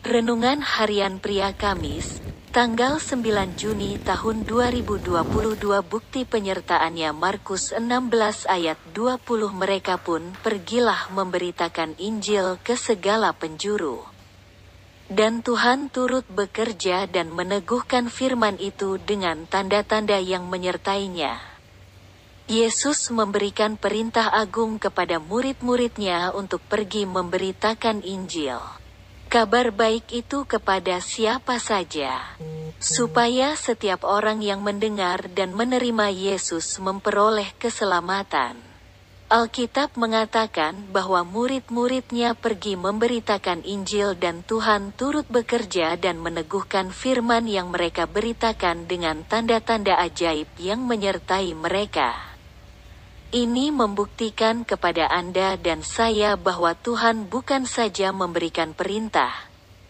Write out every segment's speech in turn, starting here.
Renungan Harian Pria Kamis, tanggal 9 Juni tahun 2022 Bukti penyertaannya Markus 16 ayat 20 Mereka pun pergilah memberitakan Injil ke segala penjuru. Dan Tuhan turut bekerja dan meneguhkan firman itu dengan tanda-tanda yang menyertainya. Yesus memberikan perintah agung kepada murid-muridnya untuk pergi memberitakan Injil kabar baik itu kepada siapa saja, supaya setiap orang yang mendengar dan menerima Yesus memperoleh keselamatan. Alkitab mengatakan bahwa murid-muridnya pergi memberitakan Injil dan Tuhan turut bekerja dan meneguhkan firman yang mereka beritakan dengan tanda-tanda ajaib yang menyertai mereka. Ini membuktikan kepada Anda dan saya bahwa Tuhan bukan saja memberikan perintah,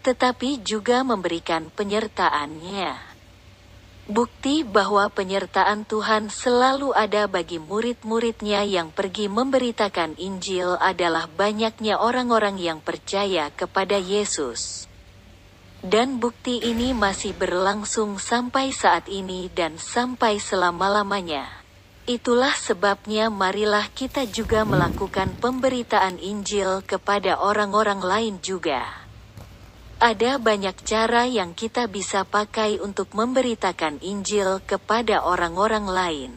tetapi juga memberikan penyertaannya. Bukti bahwa penyertaan Tuhan selalu ada bagi murid-muridnya yang pergi memberitakan Injil adalah banyaknya orang-orang yang percaya kepada Yesus. Dan bukti ini masih berlangsung sampai saat ini dan sampai selama-lamanya. Itulah sebabnya marilah kita juga melakukan pemberitaan Injil kepada orang-orang lain juga. Ada banyak cara yang kita bisa pakai untuk memberitakan Injil kepada orang-orang lain.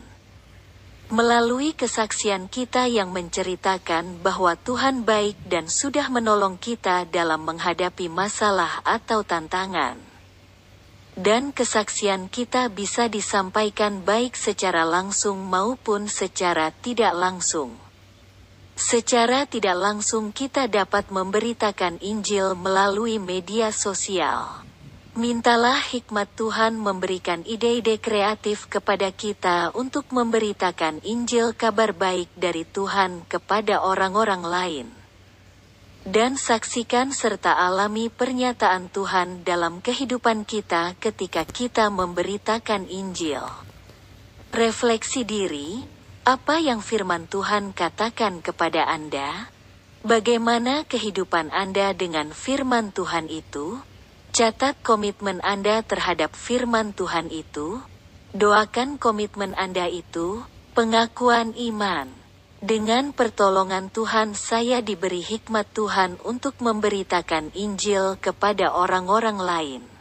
Melalui kesaksian kita yang menceritakan bahwa Tuhan baik dan sudah menolong kita dalam menghadapi masalah atau tantangan dan kesaksian kita bisa disampaikan baik secara langsung maupun secara tidak langsung. Secara tidak langsung kita dapat memberitakan Injil melalui media sosial. Mintalah hikmat Tuhan memberikan ide-ide kreatif kepada kita untuk memberitakan Injil kabar baik dari Tuhan kepada orang-orang lain dan saksikan serta alami pernyataan Tuhan dalam kehidupan kita ketika kita memberitakan Injil. Refleksi diri, apa yang firman Tuhan katakan kepada Anda? Bagaimana kehidupan Anda dengan firman Tuhan itu? Catat komitmen Anda terhadap firman Tuhan itu. Doakan komitmen Anda itu, pengakuan iman. Dengan pertolongan Tuhan saya diberi hikmat Tuhan untuk memberitakan Injil kepada orang-orang lain.